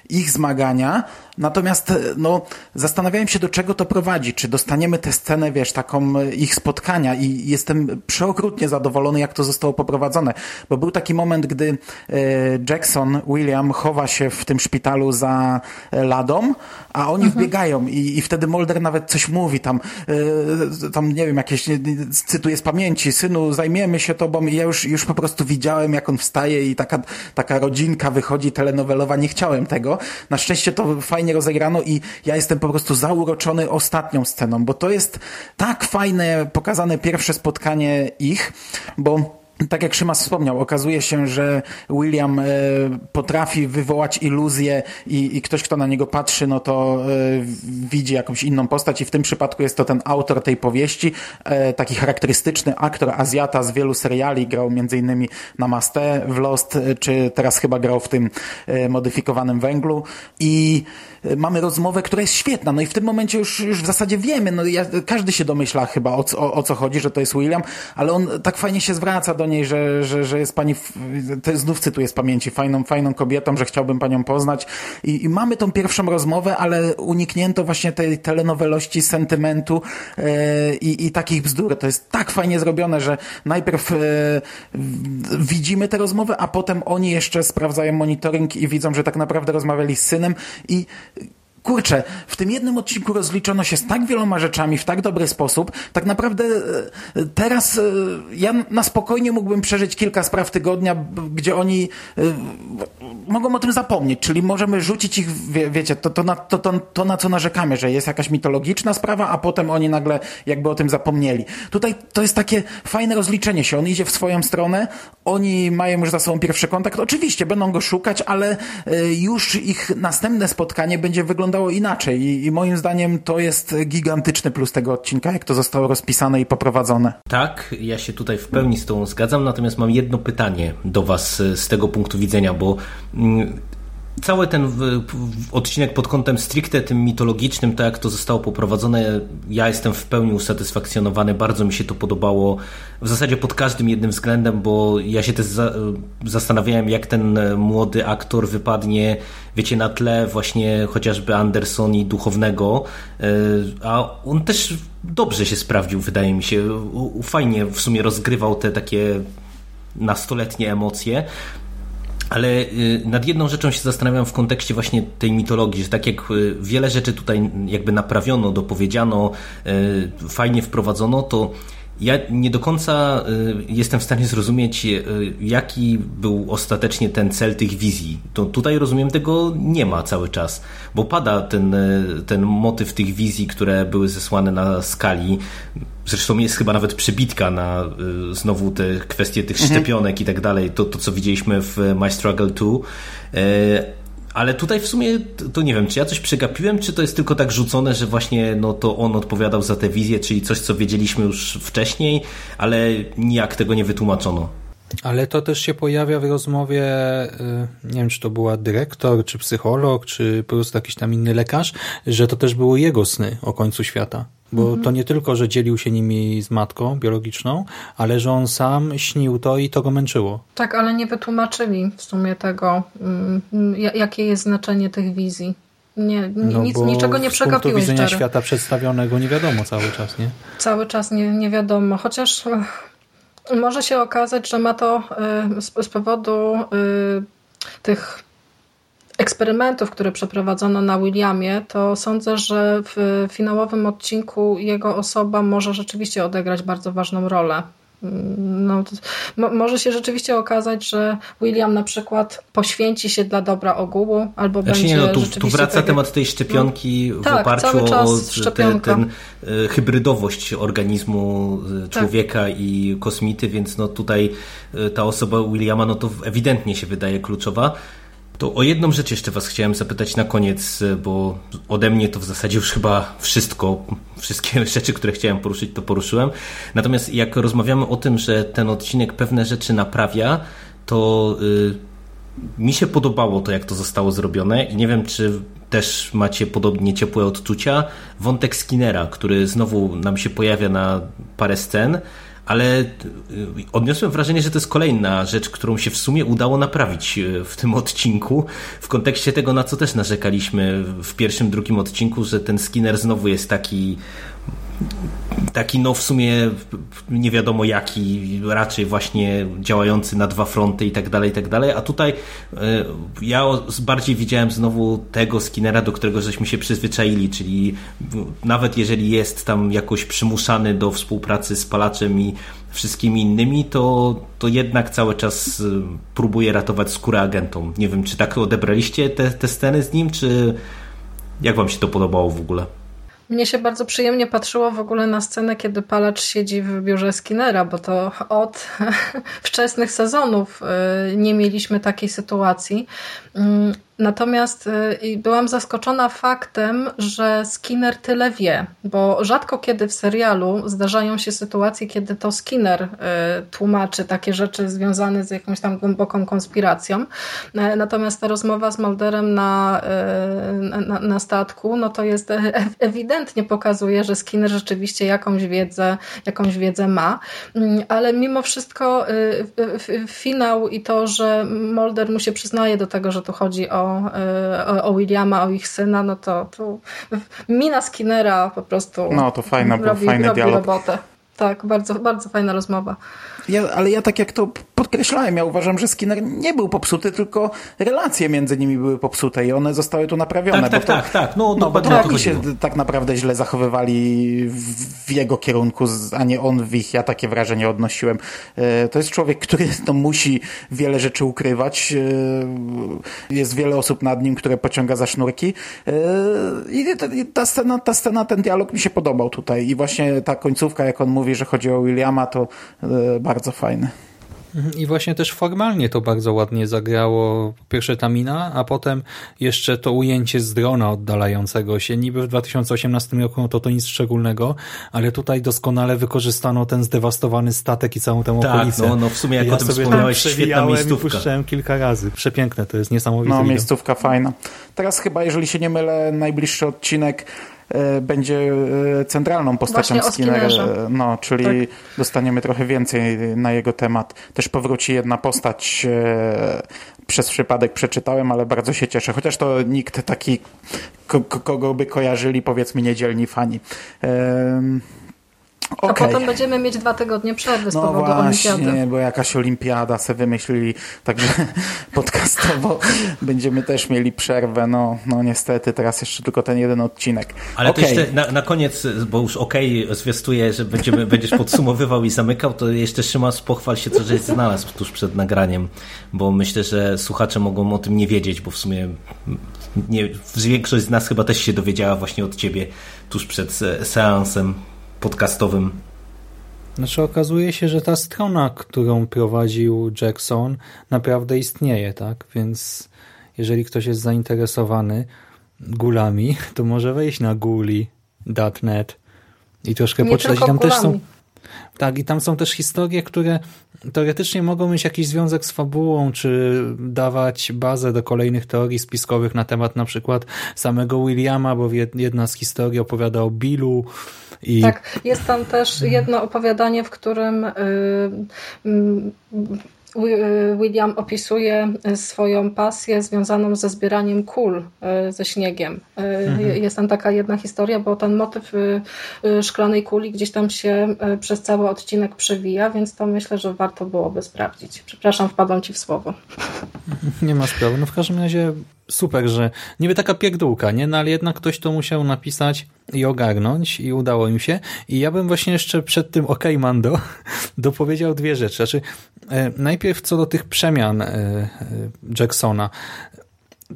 ich zmagania, Natomiast no, zastanawiałem się, do czego to prowadzi. Czy dostaniemy tę scenę, wiesz, taką e, ich spotkania i jestem przeokrutnie zadowolony, jak to zostało poprowadzone. Bo był taki moment, gdy e, Jackson, William chowa się w tym szpitalu za e, ladą, a oni mhm. wbiegają i, i wtedy Mulder nawet coś mówi tam, tam nie wiem, jakieś, cytuję z pamięci, synu, zajmiemy się tobą i ja już, już po prostu widziałem, jak on wstaje i taka, taka rodzinka wychodzi telenowelowa. Nie chciałem tego. Na szczęście to fajnie fajnie rozegrano i ja jestem po prostu zauroczony ostatnią sceną, bo to jest tak fajne pokazane pierwsze spotkanie ich, bo tak jak Szymas wspomniał, okazuje się, że William e, potrafi wywołać iluzję i, i, ktoś, kto na niego patrzy, no to e, widzi jakąś inną postać i w tym przypadku jest to ten autor tej powieści, e, taki charakterystyczny aktor Azjata z wielu seriali, grał innymi na Masté w Lost, czy teraz chyba grał w tym modyfikowanym węglu i mamy rozmowę, która jest świetna, no i w tym momencie już, już w zasadzie wiemy, no ja, każdy się domyśla chyba o, o, o co chodzi, że to jest William, ale on tak fajnie się zwraca do niej, że, że, że jest pani, to znów cytuję z pamięci, fajną, fajną kobietą, że chciałbym panią poznać. I, i mamy tą pierwszą rozmowę, ale uniknięto właśnie tej telenowelości, sentymentu e, i, i takich bzdur. To jest tak fajnie zrobione, że najpierw e, widzimy tę rozmowę, a potem oni jeszcze sprawdzają monitoring i widzą, że tak naprawdę rozmawiali z synem i kurczę, w tym jednym odcinku rozliczono się z tak wieloma rzeczami w tak dobry sposób. Tak naprawdę e, teraz e, ja na spokojnie mógłbym przeżyć kilka spraw tygodnia, gdzie oni e, mogą o tym zapomnieć, czyli możemy rzucić ich, wie, wiecie, to, to, na, to, to, to na co narzekamy, że jest jakaś mitologiczna sprawa, a potem oni nagle jakby o tym zapomnieli. Tutaj to jest takie fajne rozliczenie się. On idzie w swoją stronę, oni mają już za sobą pierwszy kontakt. Oczywiście będą go szukać, ale już ich następne spotkanie będzie wyglądało wyglądało inaczej I, i moim zdaniem to jest gigantyczny plus tego odcinka, jak to zostało rozpisane i poprowadzone. Tak, ja się tutaj w pełni z tą zgadzam, natomiast mam jedno pytanie do Was z tego punktu widzenia, bo mm, cały ten odcinek pod kątem stricte tym mitologicznym, to jak to zostało poprowadzone, ja jestem w pełni usatysfakcjonowany, bardzo mi się to podobało w zasadzie pod każdym jednym względem, bo ja się też za, zastanawiałem, jak ten młody aktor wypadnie, wiecie, na tle właśnie chociażby Anderson i duchownego, e, a on też dobrze się sprawdził, wydaje mi się, fajnie w sumie rozgrywał te takie nastoletnie emocje. Ale y, nad jedną rzeczą się zastanawiam w kontekście właśnie tej mitologii, że tak jak y, wiele rzeczy tutaj jakby naprawiono, dopowiedziano, y, fajnie wprowadzono, to ja nie do końca jestem w stanie zrozumieć, jaki był ostatecznie ten cel tych wizji. To tutaj rozumiem, tego nie ma cały czas, bo pada ten, ten motyw tych wizji, które były zesłane na skali. Zresztą jest chyba nawet przebitka na y, znowu te kwestie tych mhm. szczepionek i tak dalej, to, to co widzieliśmy w My Struggle 2. Ale tutaj w sumie to nie wiem, czy ja coś przegapiłem, czy to jest tylko tak rzucone, że właśnie no to on odpowiadał za tę wizję, czyli coś, co wiedzieliśmy już wcześniej, ale nijak tego nie wytłumaczono. Ale to też się pojawia w rozmowie, y, nie wiem, czy to była dyrektor, czy psycholog, czy po prostu jakiś tam inny lekarz, że to też były jego sny o końcu świata. Bo mhm. to nie tylko, że dzielił się nimi z matką biologiczną, ale że on sam śnił to i to go męczyło. Tak, ale nie wytłumaczyli w sumie tego, mm, jakie jest znaczenie tych wizji. Nie, no nic, niczego nie przegapiłeś. Z punktu widzenia Jerry. świata przedstawionego nie wiadomo cały czas, nie? Cały czas nie, nie wiadomo, chociaż może się okazać, że ma to y, z, powodu y, tych eksperymentów, które przeprowadzono na Williamie, to sądzę, że w finałowym odcinku jego osoba może rzeczywiście odegrać bardzo ważną rolę. No, może się rzeczywiście okazać, że William na przykład poświęci się dla dobra ogółu, albo znaczy będzie. Nie, no, tu, tu wraca tak temat tej szczepionki no, w tak, oparciu o te, ten e, hybrydowość organizmu e, tak. człowieka tak. i kosmity, więc no tutaj e, ta osoba Williama no to ewidentnie się wydaje kluczowa. To o jedną rzecz jeszcze Was chciałem zapytać na koniec, bo ode mnie to w zasadzie już chyba wszystko, wszystkie rzeczy, które chciałem poruszyć, to poruszyłem. Natomiast jak rozmawiamy o tym, że ten odcinek pewne rzeczy naprawia, to yy, mi się podobało to, jak to zostało zrobione i nie wiem, czy też macie podobnie ciepłe odczucia. Wątek Skinnera, który znowu nam się pojawia na parę scen ale y, odniosłem wrażenie, że to jest kolejna rzecz, którą się w sumie udało naprawić y, w tym odcinku, w kontekście tego, na co też narzekaliśmy w pierwszym, drugim odcinku, że ten Skinner znowu jest taki taki no w sumie nie wiadomo jaki, raczej właśnie działający na dwa fronty i tak dalej, i tak dalej, a tutaj e, ja bardziej widziałem znowu tego Skinnera, do którego żeśmy się przyzwyczaili, czyli nawet jeżeli jest tam jakoś przymuszany do współpracy z palaczem i wszystkimi innymi, to, to jednak cały czas e, próbuje ratować skórę agentom. Nie wiem, czy tak odebraliście te, te sceny z nim, czy jak wam się to podobało w ogóle? Mnie się bardzo przyjemnie patrzyło w ogóle na scenę, kiedy palacz siedzi w biurze Skinnera, bo to od wczesnych sezonów y, nie mieliśmy takiej sytuacji. Natomiast y, byłam zaskoczona faktem, że Skinner tyle wie, bo rzadko kiedy w serialu zdarzają się sytuacje, kiedy to Skinner y, tłumaczy takie rzeczy związane z jakąś tam głęboką konspiracją. E, natomiast ta rozmowa z Mulderem na, y, na, na statku, no to jest e, ewidentnie pokazuje, że Skinner rzeczywiście jakąś wiedzę, jakąś wiedzę ma. Mm, ale mimo wszystko finał i to, że Mulder mu się przyznaje do tego, że tu chodzi o o, o Williama, o ich syna, no to, to mina Skinnera po prostu no, to fajna, robi, fajny robi dialog. robotę. Tak, bardzo, bardzo fajna rozmowa. Ja, ale ja tak jak to podkreślałem, ja uważam, że Skinner nie był popsuty, tylko relacje między nimi były popsute i one zostały tu naprawione. Tak, tak, to, tak, tak. No, no bo to się tak naprawdę źle zachowywali w jego kierunku, a nie on w ich. Ja takie wrażenie odnosiłem. E, to jest człowiek, który no, musi wiele rzeczy ukrywać. E, jest wiele osób nad nim, które pociąga za sznurki. E, I ta scena, ta scena, ten dialog mi się podobał tutaj. I właśnie ta końcówka, jak on mówi, że chodzi o Williama, to bardzo fajne. I właśnie też formalnie to bardzo ładnie zagrało pierwsze Tamina, a potem jeszcze to ujęcie z drona oddalającego się. Niby w 2018 roku no to to nic szczególnego, ale tutaj doskonale wykorzystano ten zdewastowany statek i całą tę tak, okolicę. No, no w sumie jak ja o tym wspomniałeś, świetna miejscówka. i puszczałem kilka razy. Przepiękne, to jest niesamowite. No, miejscówka fajna. Teraz chyba, jeżeli się nie mylę, najbliższy odcinek będzie e, centralną postacią Skinnera, no, czyli tak. dostaniemy trochę więcej na jego temat. Też powróci jedna postać e, przez przypadek przeczytałem, ale bardzo się cieszę. Chociaż to nikt taki, kogo by kojarzyli, powiedzmy, niedzielni fani. A Okej. potem będziemy mieć dwa tygodnie przerwy z No powodu olimpiady. właśnie, bo jakaś olimpiada se wymyślili, także podcastowo będziemy też mieli przerwę. No, no niestety, teraz jeszcze tylko ten jeden odcinek. Ale Okej. to jeszcze na, na koniec, bo już okej, zwiastuję, że będziemy, będziesz podsumowywał i zamykał, to jeszcze Szymas pochwal się, co żeś znalazł tuż przed nagraniem, bo myślę, że słuchacze mogą o tym nie wiedzieć, bo w sumie nie, większość z nas chyba też się dowiedziała właśnie od ciebie tuż przed se- seansem podcastowym. Znaczy okazuje się, że ta strona, którą prowadził Jackson naprawdę istnieje, tak? Więc jeżeli ktoś jest zainteresowany gulami, to może wejść na guli.net i troszkę Nie poczytać. Tam też są, gulami. Tak, i tam są też historie, które teoretycznie mogą mieć jakiś związek z fabułą, czy dawać bazę do kolejnych teorii spiskowych na temat na przykład samego Williama, bo jed- jedna z historii opowiada o Billu i Tak, jest tam też jedno opowiadanie, w którym y, mm, Wi- y, William opisuje swoją pasję związaną ze zbieraniem kul y, ze śniegiem. Y, Jest tam taka jedna historia, bo ten motyw szklanej kuli gdzieś tam się przez cały odcinek przewija, więc to myślę, że warto byłoby sprawdzić. Przepraszam, wpadłam Ci w słowo. Nie ma sprawy. No w każdym razie super, że niby taka pierdółka, nie? No ale jednak ktoś to musiał napisać i ogarnąć i udało im się. I ja bym właśnie jeszcze przed tym OK Mando dopowiedział dwie rzeczy. Znaczy, e, najpierw co do tych przemian e, e, Jacksona.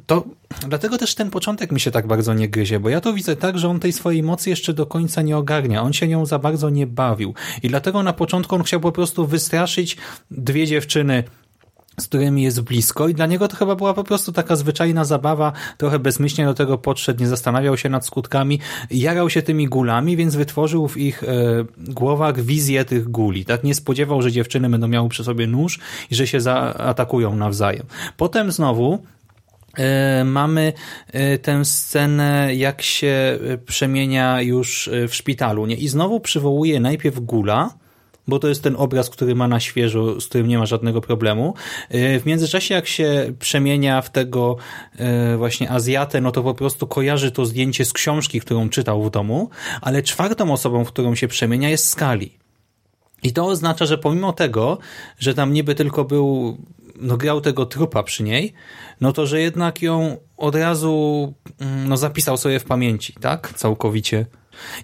To dlatego też ten początek mi się tak bardzo nie gryzie, bo ja to widzę tak, że on tej swojej mocy jeszcze do końca nie ogarnia. On się nią za bardzo nie bawił. I dlatego na początku on chciał po prostu wystraszyć dwie dziewczyny z którymi jest blisko i dla niego to chyba była po prostu taka zwyczajna zabawa, trochę bezmyślnie do tego podszedł, nie zastanawiał się nad skutkami, jarał się tymi gulami, więc wytworzył w ich e, głowach wizję tych guli. Tak nie spodziewał, że dziewczyny będą miały przy sobie nóż i że się zaatakują nawzajem. Potem znowu E, Mamy e, tę scenę, jak się e, przemienia już w szpitalu. Nie? I znowu przywołuje najpierw Gula, bo to jest ten obraz, który ma na świeżo, z którym nie ma żadnego problemu. E, W międzyczasie, jak się przemienia w tego e, właśnie Azjatę, no to po prostu kojarzy to zdjęcie z książki, którą czytał w domu, ale czwartą osobą, w którą się przemienia jest Skali. I to oznacza, że pomimo tego, że tam niby tylko był, no grał tego trupa przy niej, no to, że jednak ją od razu mm, no, zapisał sobie w pamięci, tak? Całkowicie.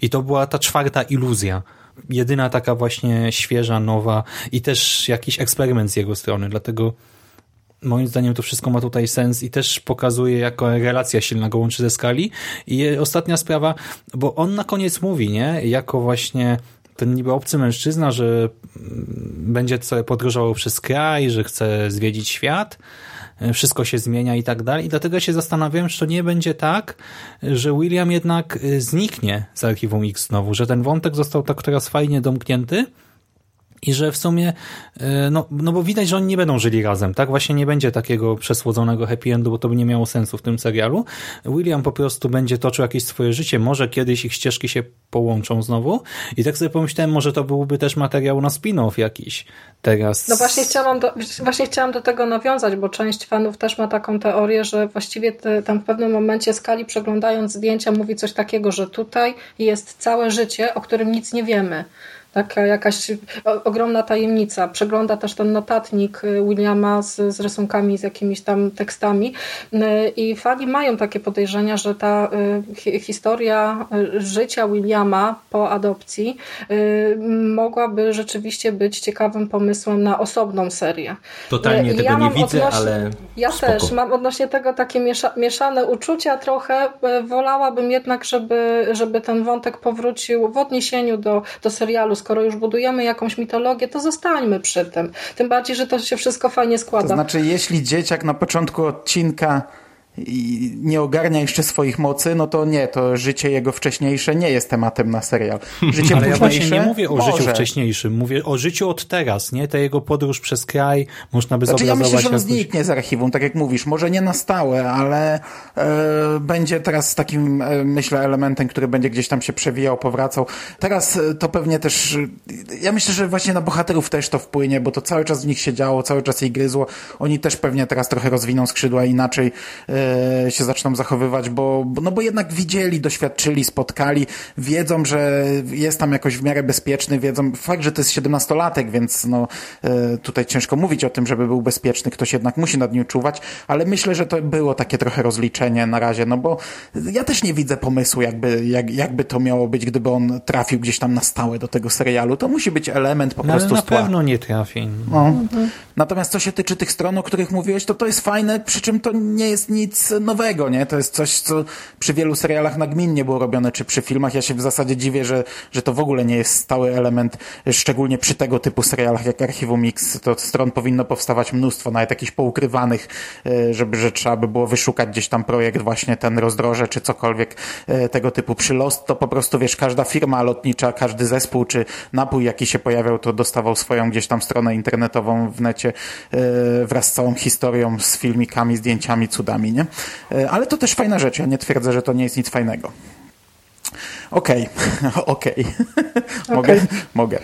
I to była ta czwarta iluzja. Jedyna taka właśnie świeża, nowa i też jakiś eksperyment z jego strony, dlatego moim zdaniem to wszystko ma tutaj sens i też pokazuje, jako relacja silna go łączy ze skali. I ostatnia sprawa, bo on na koniec mówi, nie? Jako właśnie ten niby obcy mężczyzna, że mm, będzie sobie podróżował przez kraj, że chce zwiedzić świat, wszystko się zmienia i tak dalej. I dlatego się zastanawiałem, czy to nie będzie tak, że William jednak e, zniknie z Archiwum X znowu, że ten wątek został tak teraz fajnie domknięty, i że w sumie, e, no, no bo widać, że oni nie będą żyli razem, tak? Właśnie nie będzie takiego przesłodzonego happy endu, bo to by nie miało sensu w tym serialu. William po prostu będzie toczył jakieś swoje życie, może kiedyś ich ścieżki się połączą znowu. I tak sobie pomyślałem, może to byłby też materiał na spin-off jakiś teraz. No właśnie chciałam, do, właśnie chciałam do tego nawiązać, bo część fanów też ma taką teorię, że właściwie te, tam w pewnym momencie Skali przeglądając zdjęcia mówi coś takiego, że tutaj jest całe życie, o którym nic nie wiemy. Taka jakaś ogromna tajemnica. Przegląda też ten notatnik y, Williama z, z rysunkami, z jakimiś tam tekstami Y, i fani mają takie podejrzenia, że ta y, hi, historia życia Williama po adopcji mogłaby rzeczywiście być ciekawym pomysłem na osobną serię. Totalnie Y, tego nie widzę, odnośnie- ale Ja spoko. też mam odnośnie tego takie miesza, mieszane uczucia trochę. Wolałabym jednak, żeby, żeby ten wątek powrócił w odniesieniu do, do serialu. Skoro już budujemy jakąś mitologię, to zostańmy przy tym. Tym bardziej, że to się wszystko fajnie składa. To znaczy, jeśli dzieciak na początku odcinka i nie ogarnia jeszcze swoich mocy, no to nie, to życie jego wcześniejsze nie jest tematem na serial. Życie Ale ja właśnie nie mówię o życiu może. wcześniejszym, mówię o życiu od teraz, nie? Ta jego podróż przez kraj, można by Znaczy ja zobrazować myślę, że on jakoś... zniknie z archiwum, tak jak mówisz, może nie na stałe, ale e, będzie teraz takim, e, myślę, elementem, który będzie gdzieś tam się przewijał, powracał. Teraz e, to pewnie też, ja myślę, że właśnie na bohaterów też to wpłynie, bo to cały czas w nich się działo, cały czas jej gryzło. Oni też pewnie teraz trochę rozwiną skrzydła inaczej e, e, się zaczną zachowywać, bo, bo, no bo jednak widzieli, doświadczyli, spotkali, wiedzą, że jest tam jakoś w miarę bezpieczny, wiedzą, fakt, że to jest 17-latek, więc no, e, tutaj ciężko mówić o tym, żeby był bezpieczny, ktoś jednak musi nad nim czuwać, ale myślę, że to było takie trochę rozliczenie na razie, no bo ja też nie widzę pomysłu, jakby, jak, jakby to miało być, gdyby on trafił gdzieś tam na stałe do tego serialu. To musi być element po No, ale prostu na z płatu. pewno nie trafi. No. Natomiast co się tyczy tych stron, o których mówiłeś, to to jest fajne, przy czym to nie jest nic nowego, nie? To jest coś, co przy wielu serialach nagminnie było robione, czy przy filmach. Ja się w zasadzie dziwię, że, że to w ogóle nie jest stały element, szczególnie przy tego typu serialach jak Archiwum Mix. To stron powinno powstawać mnóstwo, nawet jakichś poukrywanych, e, żeby, że trzeba by było wyszukać gdzieś tam projekt właśnie ten rozdroże, czy cokolwiek e, tego typu. Przy Lost to po prostu, wiesz, każda firma lotnicza, każdy zespół, czy napój, jaki się pojawiał, to dostawał swoją gdzieś tam stronę internetową w necie e, wraz z całą historią, z filmikami, zdjęciami, cudami, nie? E, Ale to też fajna rzecz. Ja nie twierdzę, że to nie jest nic fajnego. Okej, okej. Mogę? Okej. Mogę.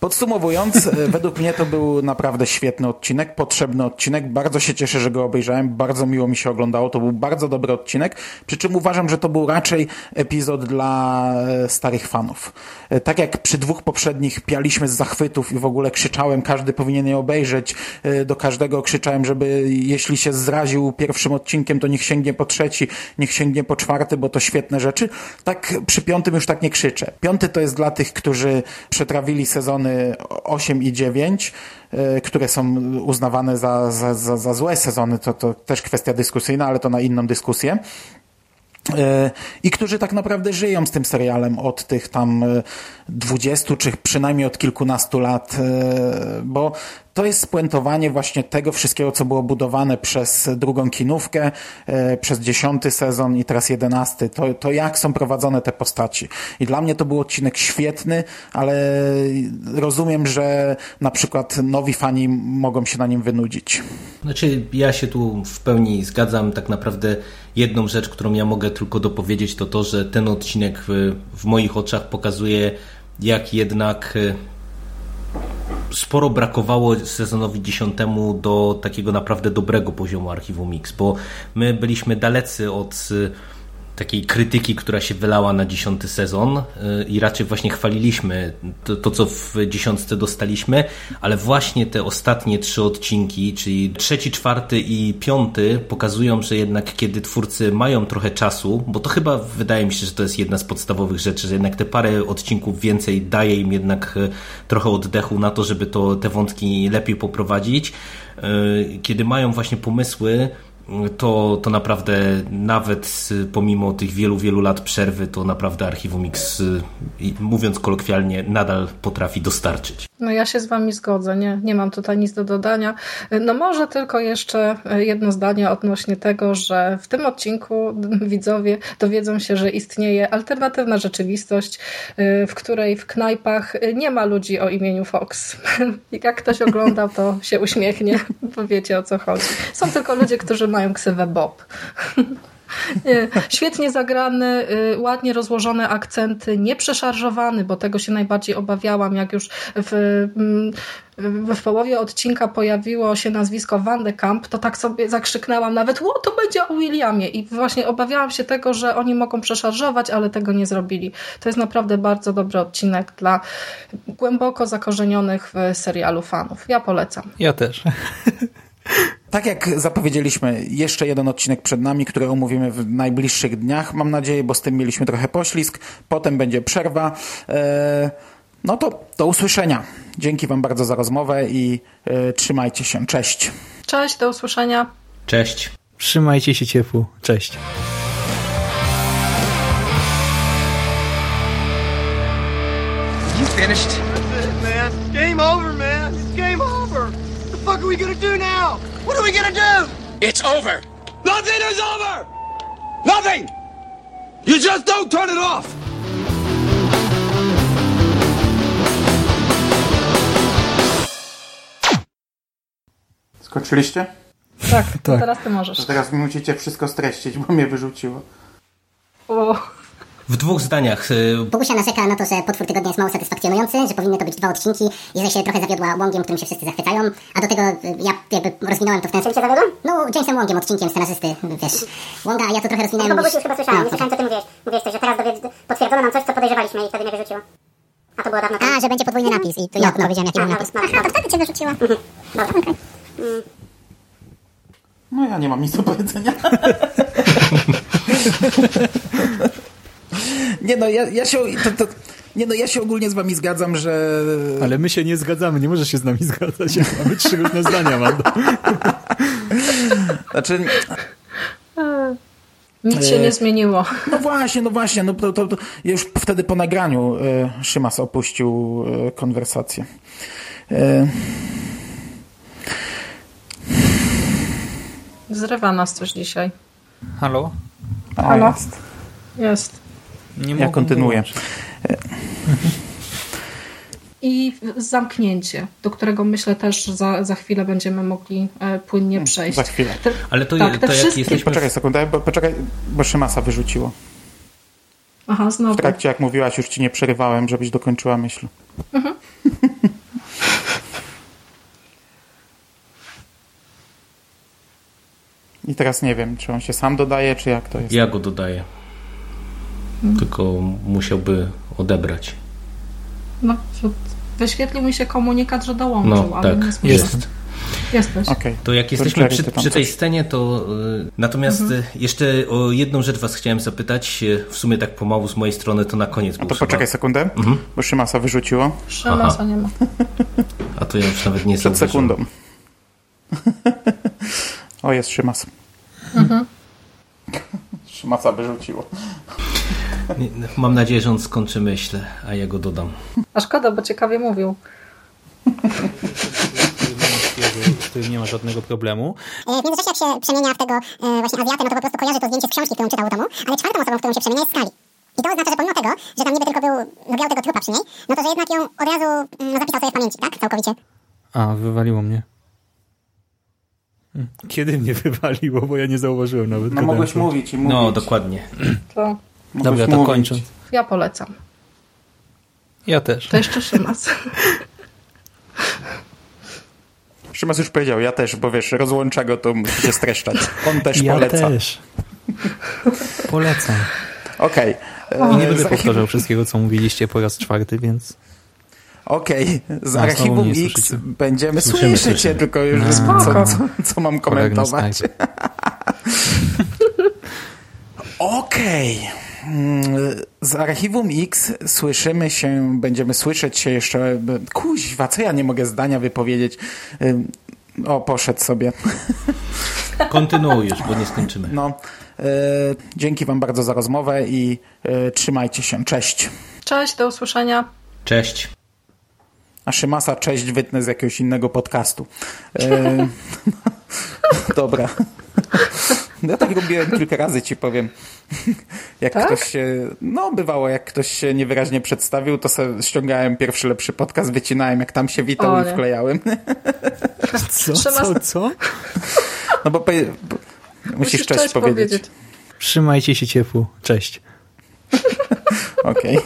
Podsumowując, e, według mnie to był naprawdę świetny odcinek, potrzebny odcinek. Bardzo się cieszę, że go obejrzałem. Bardzo miło mi się oglądało. To był bardzo dobry odcinek. Przy czym uważam, że to był raczej epizod dla e, starych fanów. E, Tak jak przy dwóch poprzednich pialiśmy z zachwytów i w ogóle krzyczałem, każdy powinien je obejrzeć. Do każdego krzyczałem, żeby jeśli się zraził pierwszym odcinkiem, to niech sięgnie po trzeci, niech sięgnie po czwarty, bo to świetne rzeczy. Tak przy piątym już tak nie krzyczę. Piąty to jest dla tych, którzy przetrawili sezony 8 i 9, e, które są uznawane za, za, za, za złe sezony. To, to też kwestia dyskusyjna, ale to na inną dyskusję. E, I którzy tak naprawdę żyją z tym serialem od tych tam e, 20 czy przynajmniej od kilkunastu lat, bo to jest spuentowanie właśnie tego wszystkiego, co było budowane przez drugą kinówkę, e, przez dziesiąty sezon i teraz jedenasty. To, to jak są prowadzone te postaci. I dla mnie to był odcinek świetny, ale rozumiem, że na przykład nowi fani mogą się na nim wynudzić. Znaczy, ja się tu w pełni zgadzam. Tak naprawdę jedną rzecz, którą ja mogę tylko dopowiedzieć, to to, że ten odcinek w, w moich oczach pokazuje, jak jednak e, sporo brakowało sezonowi dziesiątemu do takiego naprawdę dobrego poziomu archiwum Mix, bo my byliśmy dalecy od takiej krytyki, która się wylała na dziesiąty sezon y, i raczej właśnie chwaliliśmy to, to, co w dziesiątce dostaliśmy, ale właśnie te ostatnie trzy odcinki, czyli trzeci, czwarty i piąty pokazują, że jednak kiedy twórcy mają trochę czasu, bo to chyba wydaje mi się, że to jest jedna z podstawowych rzeczy, że jednak te parę odcinków więcej daje im jednak y, trochę oddechu na to, żeby to, te wątki lepiej poprowadzić. Y, Kiedy mają właśnie pomysły, to, to naprawdę nawet pomimo tych wielu, wielu lat przerwy, to naprawdę Archiwum X, y, mówiąc kolokwialnie, nadal potrafi dostarczyć. No ja się z wami zgodzę, nie, nie mam tutaj nic do dodania. No może tylko jeszcze jedno zdanie odnośnie tego, że w tym odcinku widzowie dowiedzą się, że istnieje alternatywna rzeczywistość, y, w której w knajpach nie ma ludzi o imieniu Fox. Jak ktoś ogląda, to się uśmiechnie, bo wiecie o co chodzi. Są tylko ludzie, którzy mają ksywę Bob. Nie, Świetnie zagrany, y, ładnie rozłożone akcenty, nie przeszarżowany, bo tego się najbardziej obawiałam, jak już w, mm, w połowie odcinka pojawiło się nazwisko Van de Kamp, to tak sobie zakrzyknęłam nawet, o, to będzie o Williamie i właśnie obawiałam się tego, że oni mogą przeszarżować, ale tego nie zrobili. To jest naprawdę bardzo dobry odcinek dla głęboko zakorzenionych w serialu fanów. Ja polecam. Ja też. Tak jak zapowiedzieliśmy, jeszcze jeden odcinek przed nami, który omówimy w najbliższych dniach, mam nadzieję, bo z tym mieliśmy trochę poślizg. Potem będzie przerwa. Eee, no to do usłyszenia. Dzięki Wam bardzo za rozmowę i e, trzymajcie się. Cześć. Cześć, do usłyszenia. Cześć! Trzymajcie się ciepło. Cześć. You finished? That's it, man. Game over, man. Fuck are we gonna do now? What are we gonna do? It's over. Nothing is over. Nothing. You just don't turn it off. Skończyliście? Tak, to Tak. teraz ty możesz. To teraz mi musicie wszystko streścić, bo mnie wyrzuciło. O. W dwóch zdaniach. y, Bogusia narzeka na to, że potwór tygodnia jest mało satysfakcjonujący, że powinny to być dwa odcinki i że się trochę zawiodła Łongiem, którym się wszyscy zachwycają, a do tego y, ja jakby rozwinąłem to w ten sposób. się zawiodłam? No, Jamesem Łongiem, odcinkiem scenarzysty, wiesz. Łonga, a ja to trochę rozwinąłem. No bo już chyba słyszałem, No, słyszałem co ty mówiłeś. Mówiłeś coś, że teraz dowiedz, potwierdzono nam coś, co podejrzewaliśmy i wtedy mnie wyrzuciło. A to było dawno temu. A, że będzie podwójny napis i to ja no, powiedziałem, jaki A, był no, napis. no, no, to wtedy cię wyrzuciła. Mhm. Dobra, okej. No ja nie mam nic do powiedzenia. nie no, ja, ja się... To, to, nie no, ja się ogólnie z wami zgadzam, że... Ale my się nie zgadzamy, nie możesz się z nami zgadzać. Mamy trzy różne zdania, Mando. Znaczy... Nic się nie zmieniło. No właśnie, no właśnie, no to, to, to już wtedy po nagraniu y, Szymas opuścił y, konwersację. Y, Zrywa nas coś dzisiaj. Halo? a, Halo? jest. Jest. Nie Ja kontynuuję. I zamknięcie, do którego myślę też za, za chwilę będziemy mogli e, płynnie przejść. Za chwilę. Te, Ale to, tak, to wszystkie... jesteśmy... Poczekaj sekundę, bo, poczekaj, bo Szymasa wyrzuciło. Aha, W znowu. trakcie jak mówiłaś, już ci nie przerywałem, żebyś dokończyła myśl. I teraz nie wiem, czy on się sam dodaje, czy jak to jest. Ja go dodaję. Tylko musiałby odebrać. No, wyświetlił mi się komunikat, że dołączył, No, ale tak, nie słyszę. jest. Jesteś. Okej. To jak To jesteśmy przy, przy tej coś- scenie, to y, natomiast y, jeszcze o jedną rzecz was chciałem zapytać, y, w sumie tak pomału z mojej strony, to na koniec A to chyba- poczekaj sekundę, Mhm. bo Szymasa wyrzuciło Szymasa nie ma. A to ja już nawet nie przed zauważyłem. sekundą. o, jest Szymas. Szymasa wyrzuciło. Mam nadzieję, że on skończy myśl, a ja go dodam. A szkoda, bo ciekawie mówił. Z którym nie ma żadnego problemu. E, W międzyczasie jak się przemienia w tego e, właśnie Azjatę, no to po prostu kojarzy to zdjęcie z książki, którą czytał w domu, ale czwartą osobą, w którą się przemienia jest Skali. I to oznacza, że pomimo tego, że tam niby tylko był, no miał tego trupa przy niej, no to że jednak ją od razu no, zapisał sobie w pamięci, tak? Całkowicie. A, wywaliło mnie. Hmm. Kiedy mnie wywaliło, bo ja nie zauważyłem nawet. No mogłeś mówić i mówić. No, dokładnie. To Dobra, to mówić. kończąc. ja polecam. Ja też. To jeszcze Szymas. Szymas już powiedział, ja też, bo wiesz, rozłącza go, to musi się streszczać. On też ja poleca. też. Polecam. Okej. I E, nie będę z archiwum- powtarzał wszystkiego, co mówiliście po raz czwarty, więc... Okej, z A, znowu archiwum X słyszycie. będziemy Słyszymy, słyszeć cię, słyszymy. tylko już No. co, Spoko. co, co mam komentować. Okej. Mm, Z archiwum X słyszymy się, będziemy słyszeć się jeszcze. Kuźwa, co ja nie mogę zdania wypowiedzieć. O, poszedł sobie. Kontynuuj już, bo nie skończymy. No, e, dzięki Wam bardzo za rozmowę i e, trzymajcie się. Cześć. Cześć, do usłyszenia. Cześć. A Szymasa cześć wytnę z jakiegoś innego podcastu. E, dobra. Ja tak robiłem kilka razy, ci powiem. Jak Tak? ktoś się, no bywało, jak ktoś się niewyraźnie przedstawił, to sobie ściągałem pierwszy lepszy podcast, wycinałem jak tam się witał i wklejałem. Co, co, co? No bo, bo musisz cześć, powiedzieć. Trzymajcie się ciepło. Cześć. Okej.